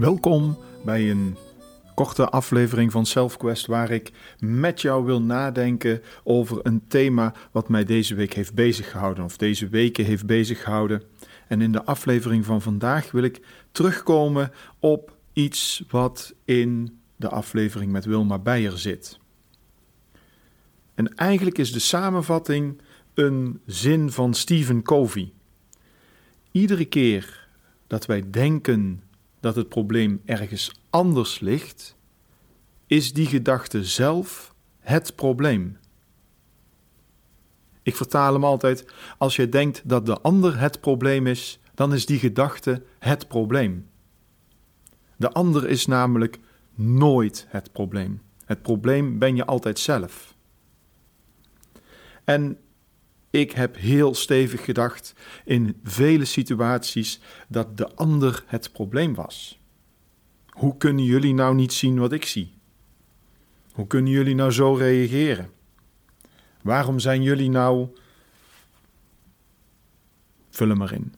Welkom bij een korte aflevering van SelfQuest waar ik met jou wil nadenken over een thema wat mij deze week heeft beziggehouden of deze weken heeft beziggehouden. En in de aflevering van vandaag wil ik terugkomen op iets wat in de aflevering met Wilma Beijer zit. En eigenlijk is de samenvatting een zin van Stephen Covey. Iedere keer dat wij denken dat het probleem ergens anders ligt, is die gedachte zelf het probleem. Ik vertaal hem altijd: als je denkt dat de ander het probleem is, dan is die gedachte het probleem. De ander is namelijk nooit het probleem. Het probleem ben je altijd zelf. En ik heb heel stevig gedacht in vele situaties dat de ander het probleem was. Hoe kunnen jullie nou niet zien wat ik zie? Hoe kunnen jullie nou zo reageren? Waarom zijn jullie nou. Vul hem maar in.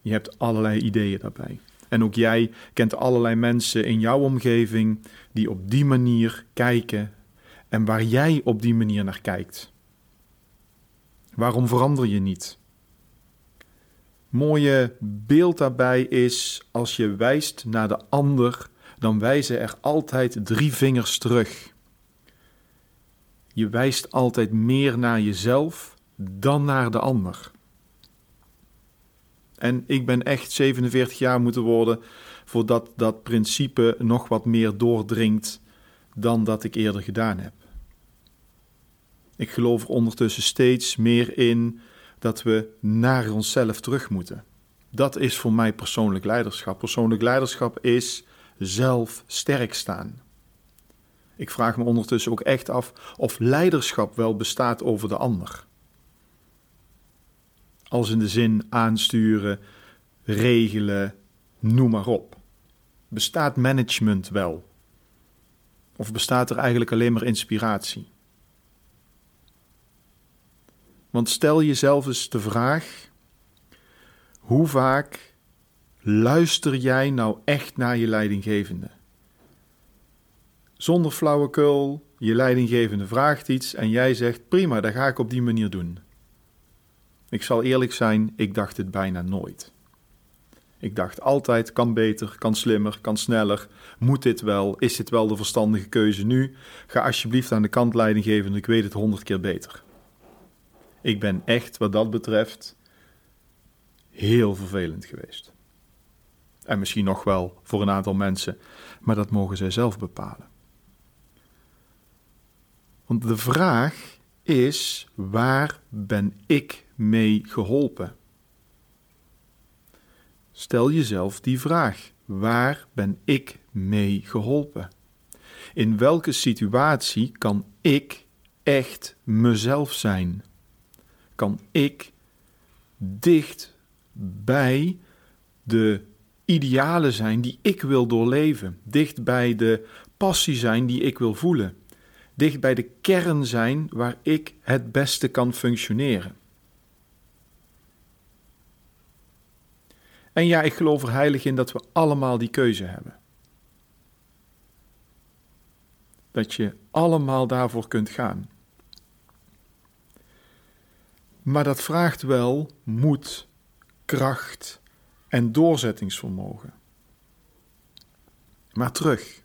Je hebt allerlei ideeën daarbij. En ook jij kent allerlei mensen in jouw omgeving die op die manier kijken en waar jij op die manier naar kijkt. Waarom verander je niet? Mooie beeld daarbij is als je wijst naar de ander, dan wijzen er altijd drie vingers terug. Je wijst altijd meer naar jezelf dan naar de ander. En ik ben echt 47 jaar moeten worden voordat dat principe nog wat meer doordringt dan dat ik eerder gedaan heb. Ik geloof er ondertussen steeds meer in dat we naar onszelf terug moeten. Dat is voor mij persoonlijk leiderschap. Persoonlijk leiderschap is zelf sterk staan. Ik vraag me ondertussen ook echt af of leiderschap wel bestaat over de ander. Als in de zin aansturen, regelen, noem maar op. Bestaat management wel? Of bestaat er eigenlijk alleen maar inspiratie? Want stel jezelf eens de vraag: hoe vaak luister jij nou echt naar je leidinggevende? Zonder flauwekul, je leidinggevende vraagt iets en jij zegt: prima, dat ga ik op die manier doen. Ik zal eerlijk zijn, ik dacht het bijna nooit. Ik dacht altijd: kan beter, kan slimmer, kan sneller. Moet dit wel? Is dit wel de verstandige keuze nu? Ga alsjeblieft aan de kant leidinggevende, ik weet het honderd keer beter. Ik ben echt wat dat betreft heel vervelend geweest. En misschien nog wel voor een aantal mensen, maar dat mogen zij zelf bepalen. Want de vraag is: waar ben ik mee geholpen? Stel jezelf die vraag: waar ben ik mee geholpen? In welke situatie kan ik echt mezelf zijn? Kan ik dicht bij de idealen zijn die ik wil doorleven, dicht bij de passie zijn die ik wil voelen, dicht bij de kern zijn waar ik het beste kan functioneren. En ja, ik geloof er heilig in dat we allemaal die keuze hebben. Dat je allemaal daarvoor kunt gaan. Maar dat vraagt wel moed, kracht en doorzettingsvermogen. Maar terug.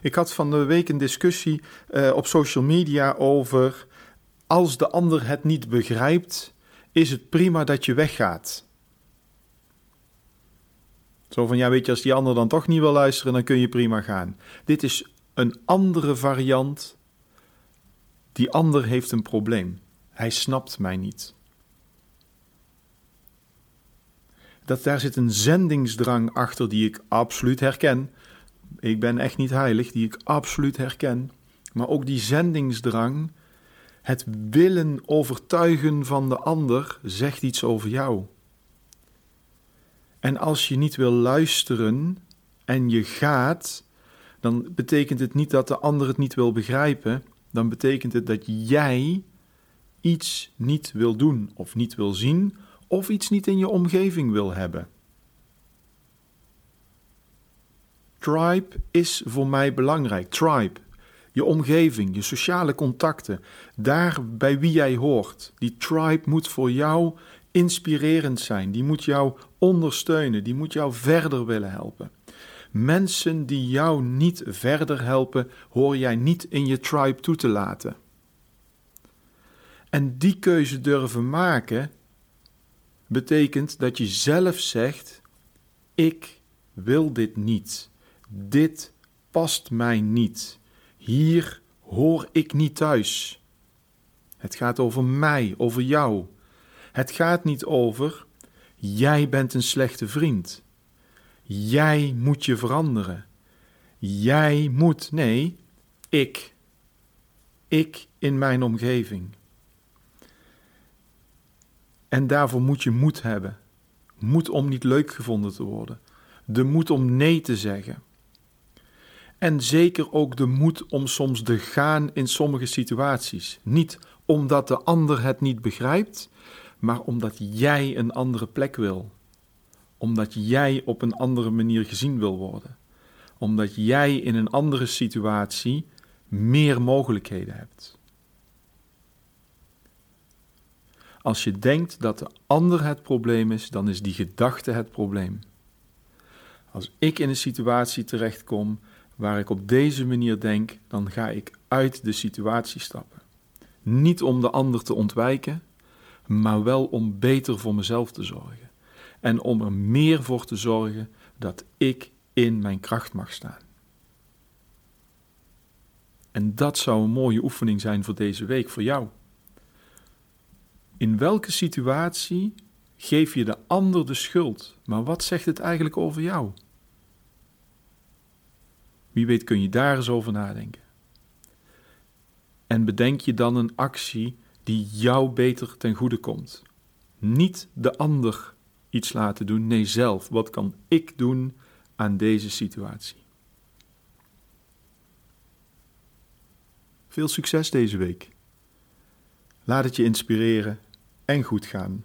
Ik had van de week een discussie uh, op social media over als de ander het niet begrijpt, is het prima dat je weggaat. Zo van ja, weet je, als die ander dan toch niet wil luisteren, dan kun je prima gaan. Dit is een andere variant. Die ander heeft een probleem. Hij snapt mij niet. Dat daar zit een zendingsdrang achter die ik absoluut herken. Ik ben echt niet heilig, die ik absoluut herken. Maar ook die zendingsdrang, het willen overtuigen van de ander, zegt iets over jou. En als je niet wil luisteren en je gaat, dan betekent het niet dat de ander het niet wil begrijpen. Dan betekent het dat jij iets niet wil doen of niet wil zien of iets niet in je omgeving wil hebben. Tribe is voor mij belangrijk. Tribe. Je omgeving, je sociale contacten, daar bij wie jij hoort. Die tribe moet voor jou inspirerend zijn. Die moet jou ondersteunen. Die moet jou verder willen helpen. Mensen die jou niet verder helpen, hoor jij niet in je tribe toe te laten. En die keuze durven maken, betekent dat je zelf zegt: Ik wil dit niet. Dit past mij niet. Hier hoor ik niet thuis. Het gaat over mij, over jou. Het gaat niet over jij bent een slechte vriend. Jij moet je veranderen. Jij moet, nee, ik. Ik in mijn omgeving. En daarvoor moet je moed hebben. Moed om niet leuk gevonden te worden. De moed om nee te zeggen. En zeker ook de moed om soms te gaan in sommige situaties. Niet omdat de ander het niet begrijpt, maar omdat jij een andere plek wil. Omdat jij op een andere manier gezien wil worden. Omdat jij in een andere situatie meer mogelijkheden hebt. Als je denkt dat de ander het probleem is, dan is die gedachte het probleem. Als ik in een situatie terechtkom waar ik op deze manier denk, dan ga ik uit de situatie stappen. Niet om de ander te ontwijken, maar wel om beter voor mezelf te zorgen. En om er meer voor te zorgen dat ik in mijn kracht mag staan. En dat zou een mooie oefening zijn voor deze week, voor jou. In welke situatie geef je de ander de schuld, maar wat zegt het eigenlijk over jou? Wie weet kun je daar eens over nadenken. En bedenk je dan een actie die jou beter ten goede komt. Niet de ander iets laten doen, nee zelf. Wat kan ik doen aan deze situatie? Veel succes deze week. Laat het je inspireren en goed gaan.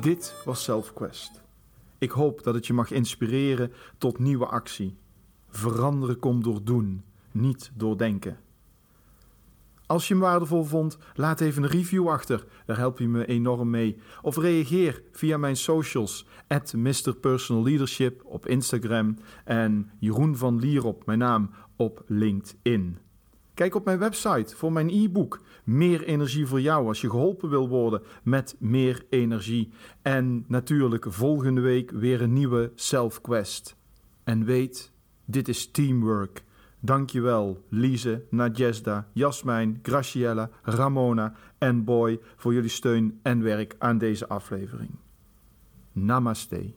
Dit was SelfQuest. Ik hoop dat het je mag inspireren tot nieuwe actie. Veranderen komt door doen, niet door denken. Als je hem waardevol vond, laat even een review achter. Daar help je me enorm mee. Of reageer via mijn socials. At Mr. Personal Leadership op Instagram. En Jeroen van Lierop, mijn naam, op LinkedIn. Kijk op mijn website voor mijn e-book. Meer energie voor jou als je geholpen wil worden met meer energie. En natuurlijk volgende week weer een nieuwe Self Quest. En weet, dit is teamwork. Dankjewel Lise, Nadjesda, Jasmijn, Graciella, Ramona en Boy voor jullie steun en werk aan deze aflevering. Namaste.